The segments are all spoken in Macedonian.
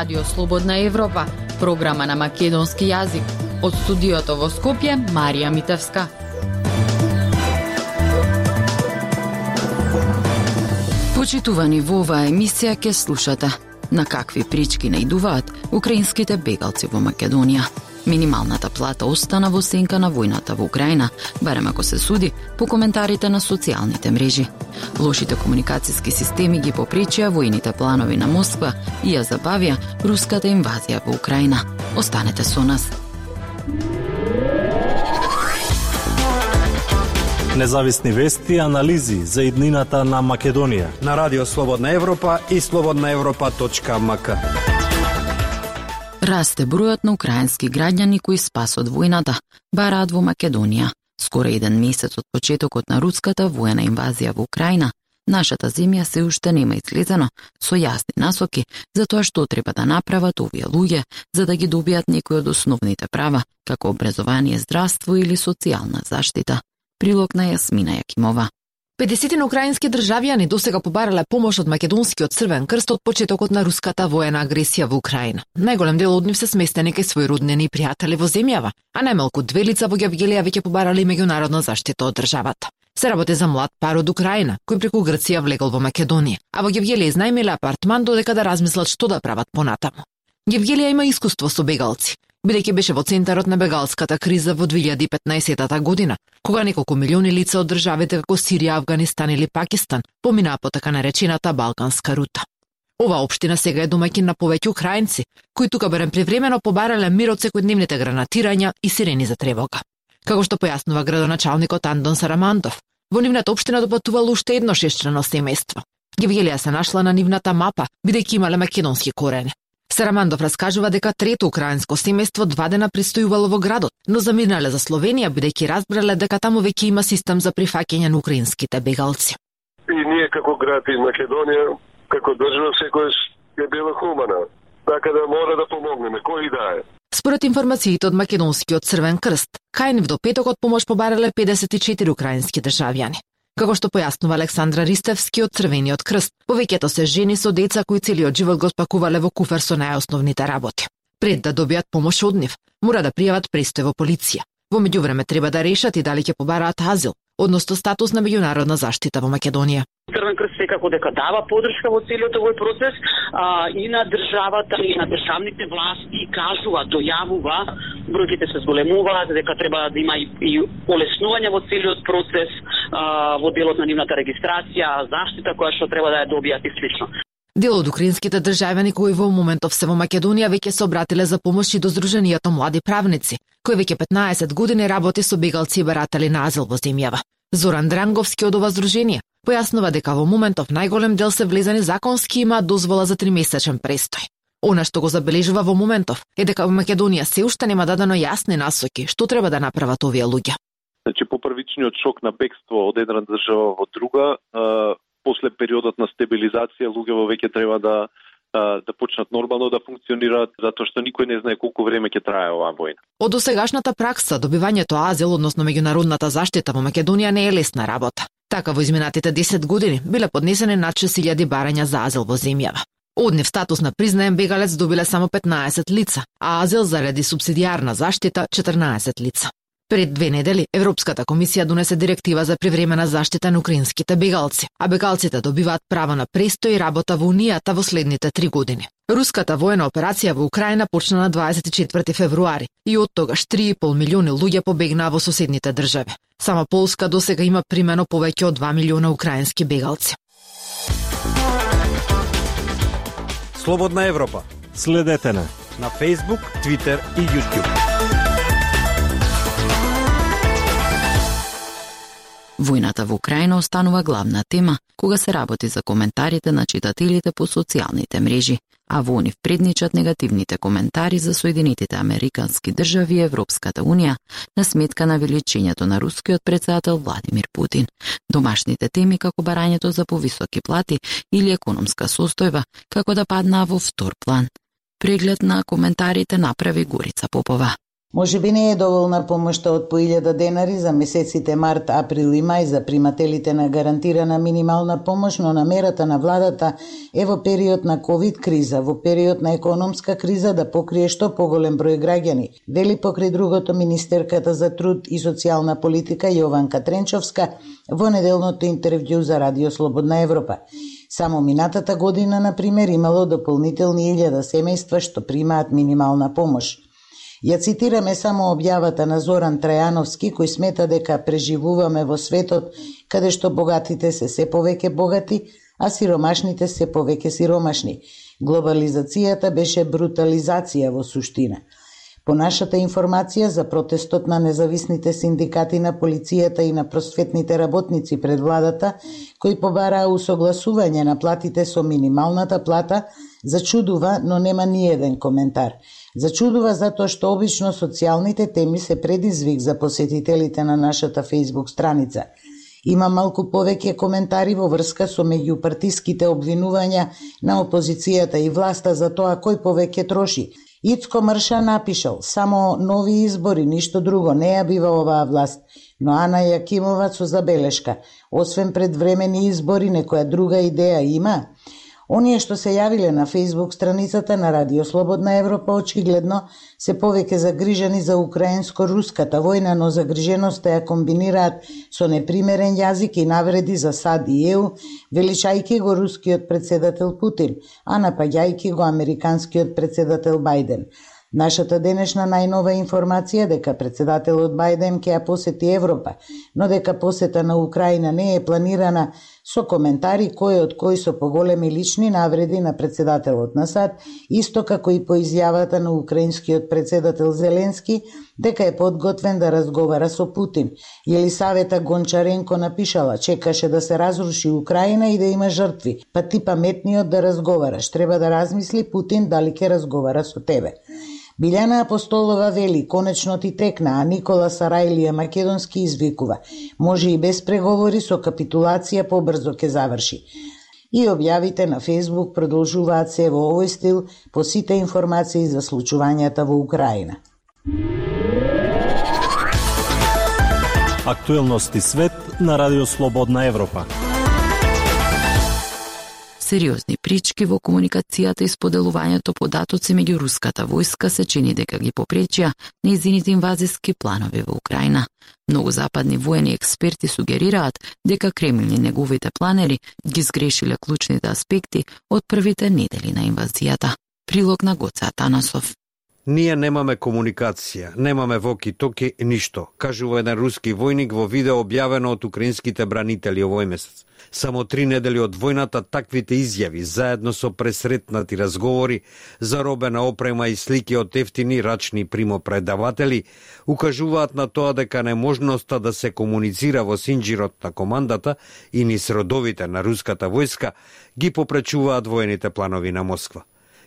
Радио Слободна Европа, програма на македонски јазик. Од студиото во Скопје, Марија Митевска. Почитувани во оваа емисија ке слушате на какви прички наидуваат украинските бегалци во Македонија. Минималната плата остана во сенка на војната во Украина, барем ако се суди по коментарите на социјалните мрежи. Лошите комуникацијски системи ги попречија војните планови на Москва и ја забавија руската инвазија во Украина. Останете со нас. Независни вести и анализи за иднината на Македонија на Радио Слободна Европа и слободнаевропа.мк. Расте бројот на украински граѓани кои спас од војната бараат во Македонија. Скоро еден месец од почетокот на руската воена инвазија во Украина, нашата земја се уште нема излезено со јасни насоки за тоа што треба да направат овие луѓе за да ги добијат некои од основните права, како образование, здравство или социјална заштита. Прилог на Јасмина Јакимова. 50 на украински државјани досега побарале помош од македонскиот Црвен крст од почетокот на руската воена агресија во Украина. Најголем дел од нив се сместени кај свои роднини и пријатели во земјава, а најмалку две лица во Гевгелија веќе побарале меѓународна заштита од државата. Се работи за млад пар од Украина, кој преку Грција влегол во Македонија, а во Гевгелија изнајмиле апартман додека да размислат што да прават понатаму. Гевгелија има искуство со бегалци, бидејќи беше во центарот на бегалската криза во 2015 година, кога неколку милиони лица од државите како Сирија, Афганистан или Пакистан поминаа по така наречената Балканска рута. Ова општина сега е домаќин на повеќе украинци, кои тука барем привремено побарале мир од секојдневните гранатирања и сирени за тревога. Како што појаснува градоначалникот Андон Сарамандов, во нивната општина допатувало уште едно шесчлено семејство. Гевгелија се нашла на нивната мапа, бидејќи имале македонски корени. Сарамандов раскажува дека трето украинско семејство два дена пристојувало во градот, но заминале за Словенија бидејќи разбрале дека таму веќе има систем за прифаќање на украинските бегалци. И ние како град из Македонија, како држава секојаш е била хумана. Така да мора да помогнеме, кој да е. Според информациите од Македонскиот Црвен крст, кај нив до петокот помош побарале 54 украински државјани. Како што појаснува Александра Ристевски од Црвениот крст, повеќето се жени со деца кои целиот живот го спакувале во куфер со најосновните работи. Пред да добијат помош од нив, мора да пријават престој во полиција. Во меѓувреме треба да решат и дали ќе побараат азил, односно статус на меѓународна заштита во Македонија. Црвен крст секако дека дава подршка во целиот овој процес а, и на државата и на државните власти кажува, дојавува, бројките се зголемуваат, дека треба да има и, и олеснување во целиот процес а, во делот на нивната регистрација, заштита која што треба да ја добијат и слично. Дел од украинските државјани кои во моментов се во Македонија веќе се обратиле за помош и до Сдруженијето млади правници, кој веќе 15 години работи со бегалци и баратели на азил во земјава. Зоран Дранговски од ова здружение појаснува дека во моментов најголем дел се влезани законски има дозвола за тримесечен престој. Она што го забележува во моментов е дека во Македонија се уште нема дадено јасни насоки што треба да направат овие луѓе. Значи по првичниот шок на бегство од една држава во друга, после периодот на стабилизација луѓето веќе треба да да почнат нормално да функционираат, затоа што никој не знае колку време ќе трае оваа војна. Од досегашната пракса, добивањето азил, односно меѓународната заштита во Македонија не е лесна работа. Така во изминатите 10 години биле поднесени над 6000 барања за азил во земјава. Од нив статус на признаем бегалец добиле само 15 лица, а азил заради субсидиарна заштита 14 лица. Пред две недели Европската комисија донесе директива за привремена заштита на украинските бегалци, а бегалците добиваат право на престој и работа во Унијата во следните три години. Руската воена операција во Украина почна на 24 февруари и од тогаш 3,5 милиони луѓе побегнаа во соседните држави. Само Полска досега има примено повеќе од 2 милиона украински бегалци. Слободна Европа. Следете на на Facebook, Twitter и YouTube. Војната во Украина останува главна тема кога се работи за коментарите на читателите по социјалните мрежи, а во нив предничат негативните коментари за Соединетите Американски држави и Европската Унија на сметка на величењето на рускиот председател Владимир Путин. Домашните теми како барањето за повисоки плати или економска состојба како да паднаа во втор план. Преглед на коментарите направи Горица Попова. Може би не е доволна помошта од по 1000 денари за месеците март, април и мај за примателите на гарантирана минимална помош, но намерата на владата е во период на ковид криза, во период на економска криза да покрие што поголем број граѓани, Дели покри другото министерката за труд и социјална политика Јованка Тренчовска во неделното интервју за Радио Слободна Европа. Само минатата година, на пример, имало дополнителни 1000 семејства што примаат минимална помош. Ја цитираме само објавата на Зоран Трајановски, кој смета дека преживуваме во светот каде што богатите се се повеќе богати, а сиромашните се повеќе сиромашни. Глобализацијата беше брутализација во суштина. По нашата информација за протестот на независните синдикати на полицијата и на просветните работници пред владата, кои побараа усогласување на платите со минималната плата, зачудува, но нема ни еден коментар – Зачудува затоа што обично социјалните теми се предизвик за посетителите на нашата Facebook страница. Има малку повеќе коментари во врска со меѓупартиските обвинувања на опозицијата и власта за тоа кој повеќе троши. Ицко Мрша напишал, само нови избори, ништо друго, не ја бива оваа власт. Но Ана Јакимова со забелешка, освен предвремени избори, некоја друга идеја има? Оние што се јавиле на Facebook страницата на Радио Слободна Европа очигледно се повеќе загрижени за украинско-руската војна, но загриженоста ја комбинираат со непримерен јазик и навреди за САД и ЕУ, величајки го рускиот председател Путин, а напаѓајки го американскиот председател Бајден. Нашата денешна најнова информација дека председателот Бајден ќе ја посети Европа, но дека посета на Украина не е планирана со коментари кој од кои со поголеми лични навреди на председателот на САД, исто како и по изјавата на украинскиот председател Зеленски дека е подготвен да разговара со Путин. Елисавета Гончаренко напишала, чекаше да се разруши Украина и да има жртви, па ти паметниот да разговараш, треба да размисли Путин дали ќе разговара со тебе. Билјана Апостолова вели, конечно ти текна, а Никола Сарајлија Македонски извикува. Може и без преговори со капитулација побрзо ќе заврши. И објавите на Фейсбук продолжуваат се во овој стил по сите информации за случувањата во Украина. Актуелности свет на Радио Слободна Европа сериозни прички во комуникацијата и споделувањето податоци меѓу руската војска се чини дека ги попречија неизините инвазиски планови во Украина. Многу западни воени експерти сугерираат дека Кремљ и неговите планери ги сгрешиле клучните аспекти од првите недели на инвазијата. Прилог на Гоце Атанасов. Ние немаме комуникација, немаме воки-токи, ништо, кажува еден руски војник во видео објавено од украинските бранители овој месец. Само три недели од војната таквите изјави, заедно со пресретнати разговори, заробена опрема и слики од ефтини рачни примопредаватели, укажуваат на тоа дека неможноста да се комуницира во синџирот на командата и низ родовите на руската војска ги попречуваат воените планови на Москва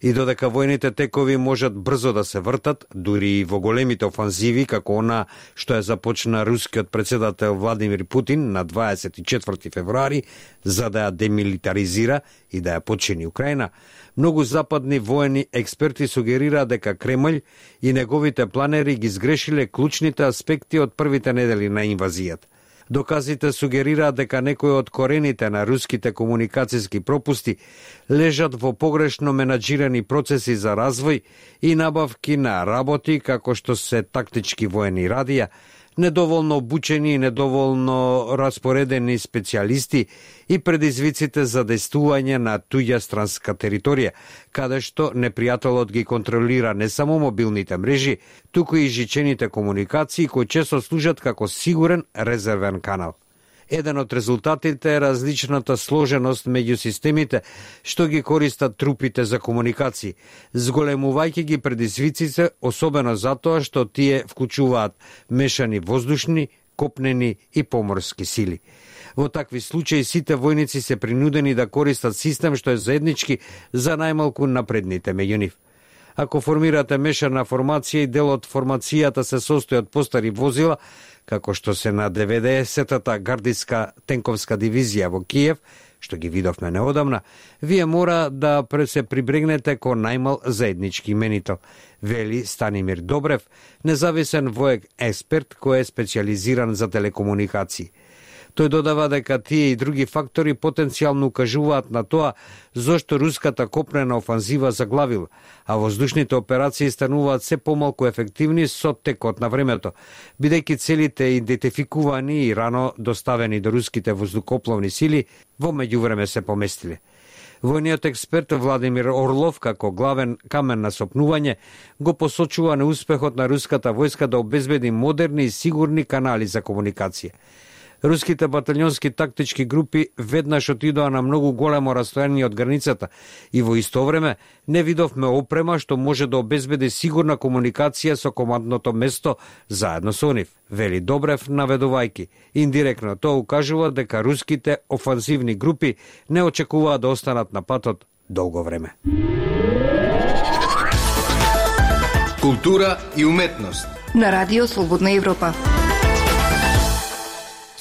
и додека војните текови можат брзо да се вртат, дури и во големите офанзиви, како она што е започна рускиот председател Владимир Путин на 24 февруари, за да ја демилитаризира и да ја почини Украина, многу западни воени експерти сугерираат дека Кремљ и неговите планери ги изгрешиле клучните аспекти од првите недели на инвазијата. Доказите сугерираат дека некои од корените на руските комуникацијски пропусти лежат во погрешно менаџирани процеси за развој и набавки на работи како што се тактички воени радија, недоволно обучени и недоволно распоредени специјалисти и предизвиците за действување на туѓа странска територија, каде што непријателот ги контролира не само мобилните мрежи, туку и жичените комуникации кои често служат како сигурен резервен канал. Еден од резултатите е различната сложеност меѓу системите што ги користат трупите за комуникации, зголемувајќи ги предизвиците, особено затоа што тие вклучуваат мешани воздушни, копнени и поморски сили. Во такви случаи сите војници се принудени да користат систем што е заеднички за најмалку напредните меѓу нив. Ако формирате мешана формација и дел од формацијата се состои од постари возила, како што се на 90-та гардиска тенковска дивизија во Киев, што ги видовме неодамна, вие мора да се прибрегнете кон најмал заеднички именител, вели Станимир Добрев, независен воек експерт кој е специализиран за телекомуникации – Тој додава дека тие и други фактори потенцијално укажуваат на тоа зошто руската копнена офанзива заглавил, а воздушните операции стануваат се помалку ефективни со текот на времето, бидејќи целите идентификувани и рано доставени до руските воздухопловни сили во меѓувреме се поместиле. Војниот експерт Владимир Орлов, како главен камен на сопнување, го посочува неуспехот на руската војска да обезбеди модерни и сигурни канали за комуникација руските батальонски тактички групи веднаш отидоа на многу големо растојание од границата и во исто време не видовме опрема што може да обезбеди сигурна комуникација со командното место заедно со нив, вели Добрев наведувајки. Индиректно тоа укажува дека руските офанзивни групи не очекуваат да останат на патот долго време. Култура и уметност на Радио Слободна Европа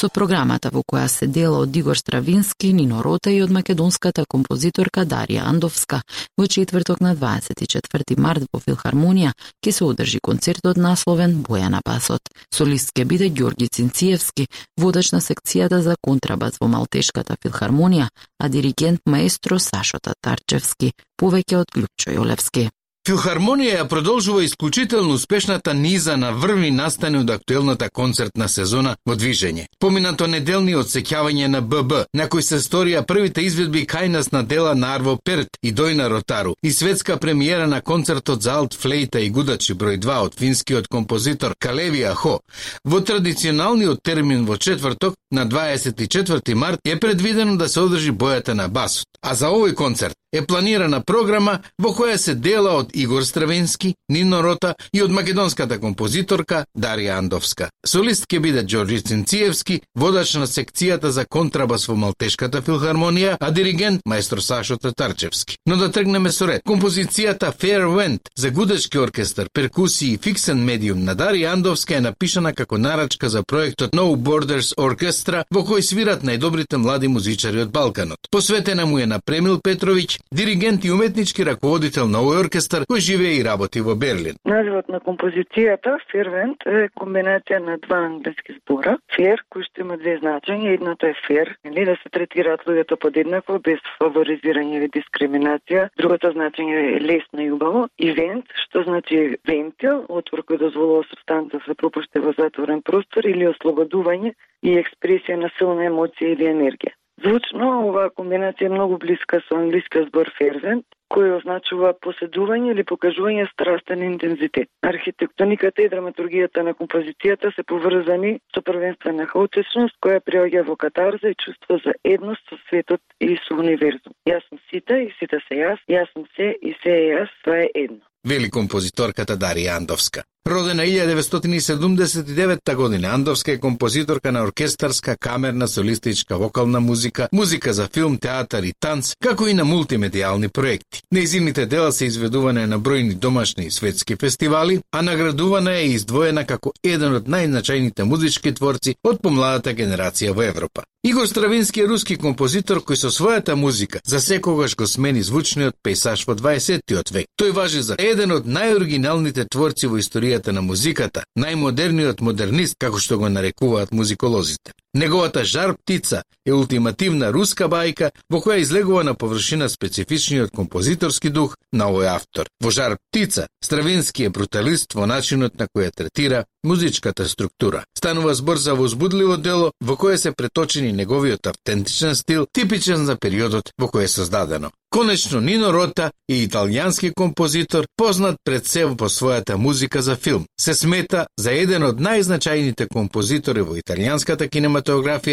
со програмата во која се дела од Игор Стравински, Нино Рота и од македонската композиторка Дарија Андовска. Во четврток на 24 март во Филхармонија ќе се одржи концертот насловен Бојана Басот. Солист ќе биде Ѓорги Цинциевски, водач на секцијата за контрабас во Малтешката Филхармонија, а диригент маестро Сашо Татарчевски, повеќе од Глупчо Јолевски. Филхармонија ја продолжува исклучително успешната низа на врви настани од актуелната концертна сезона во движење. Поминато неделни одсеќавање на ББ, на кој се сторија првите изведби кај нас на дела на Арво Перт и Дојна Ротару и светска премиера на концертот за алт флейта и гудачи број 2 од финскиот композитор Калеви Ахо. Во традиционалниот термин во четврток на 24 март е предвидено да се одржи бојата на басот. А за овој концерт е планирана програма во која се дела од Игор Стравенски, Нино Рота и од македонската композиторка Дарија Андовска. Солист ќе биде Ѓорѓи Цинциевски, водач на секцијата за контрабас во Малтешката филхармонија, а диригент маестро Сашо Татарчевски. Но да тргнеме со ред. Композицијата Fair Wind за гудачки оркестар, перкусии и фиксен медиум на Дарија Андовска е напишана како нарачка за проектот No Borders Orchestra, во кој свират најдобрите млади музичари од Балканот. Посветена му е на Премил Петровиќ, диригент и уметнички раководител на овој оркестар кој живее и работи во Берлин. Називот на композицијата Фервент е комбинација на два англиски збора. Фер, кој што има две значења, едното е фер, или да се третираат луѓето подеднакво без фаворизирање или дискриминација. Другото значење е лесно и убаво. И вент, што значи вентил, отвор кој дозволува субстанца да се пропушти во затворен простор или ослободување и експресија на силна емоција или енергија. Звучно, оваа комбинација е многу блиска со англискиот збор fervent, кој означува поседување или покажување страстен интензитет. Архитектониката и драматургијата на композицијата се поврзани со првенствена хаотичност која приоѓа во катарза и чувство за едност со светот и со универзум. Јас сум сите и сите се јас, јас сум се и се е јас, тоа е едно. Вели композиторката Дарија Андовска. Родена 1979 година, Андовска е композиторка на оркестарска, камерна, солистичка, вокална музика, музика за филм, театар и танц, како и на мултимедијални проекти. Нејзините дела се изведуване на бројни домашни и светски фестивали, а наградувана е издвоена како еден од најзначајните музички творци од помладата генерација во Европа. Игор Стравински е руски композитор кој со својата музика за секогаш го смени звучниот пейсаж во 20-тиот век. Тој важи за еден од најоригиналните творци во историја историјата на музиката, најмодерниот модернист, како што го нарекуваат музиколозите. Неговата жар птица е ултимативна руска бајка во која излегува на површина специфичниот композиторски дух на овој автор. Во жар птица, Стравински е бруталист во начинот на која третира музичката структура. Станува збор за возбудливо дело во кое се преточени неговиот автентичен стил, типичен за периодот во кој е создадено. Конечно, Нино Рота е италијански композитор, познат пред се по својата музика за филм. Се смета за еден од најзначајните композитори во италијанската кинематографија,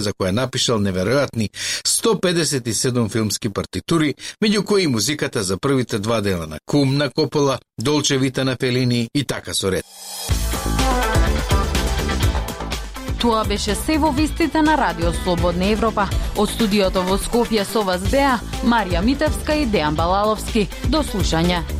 за која напишал неверојатни 157 филмски партитури, меѓу кои музиката за првите два дела на Кум на Копола, Долче Вита на Фелини и така со ред. Тоа беше се во вистите на Радио Слободна Европа. Од студиото во Скопје со вас беа Марија Митевска и Дејан Балаловски. До слушање.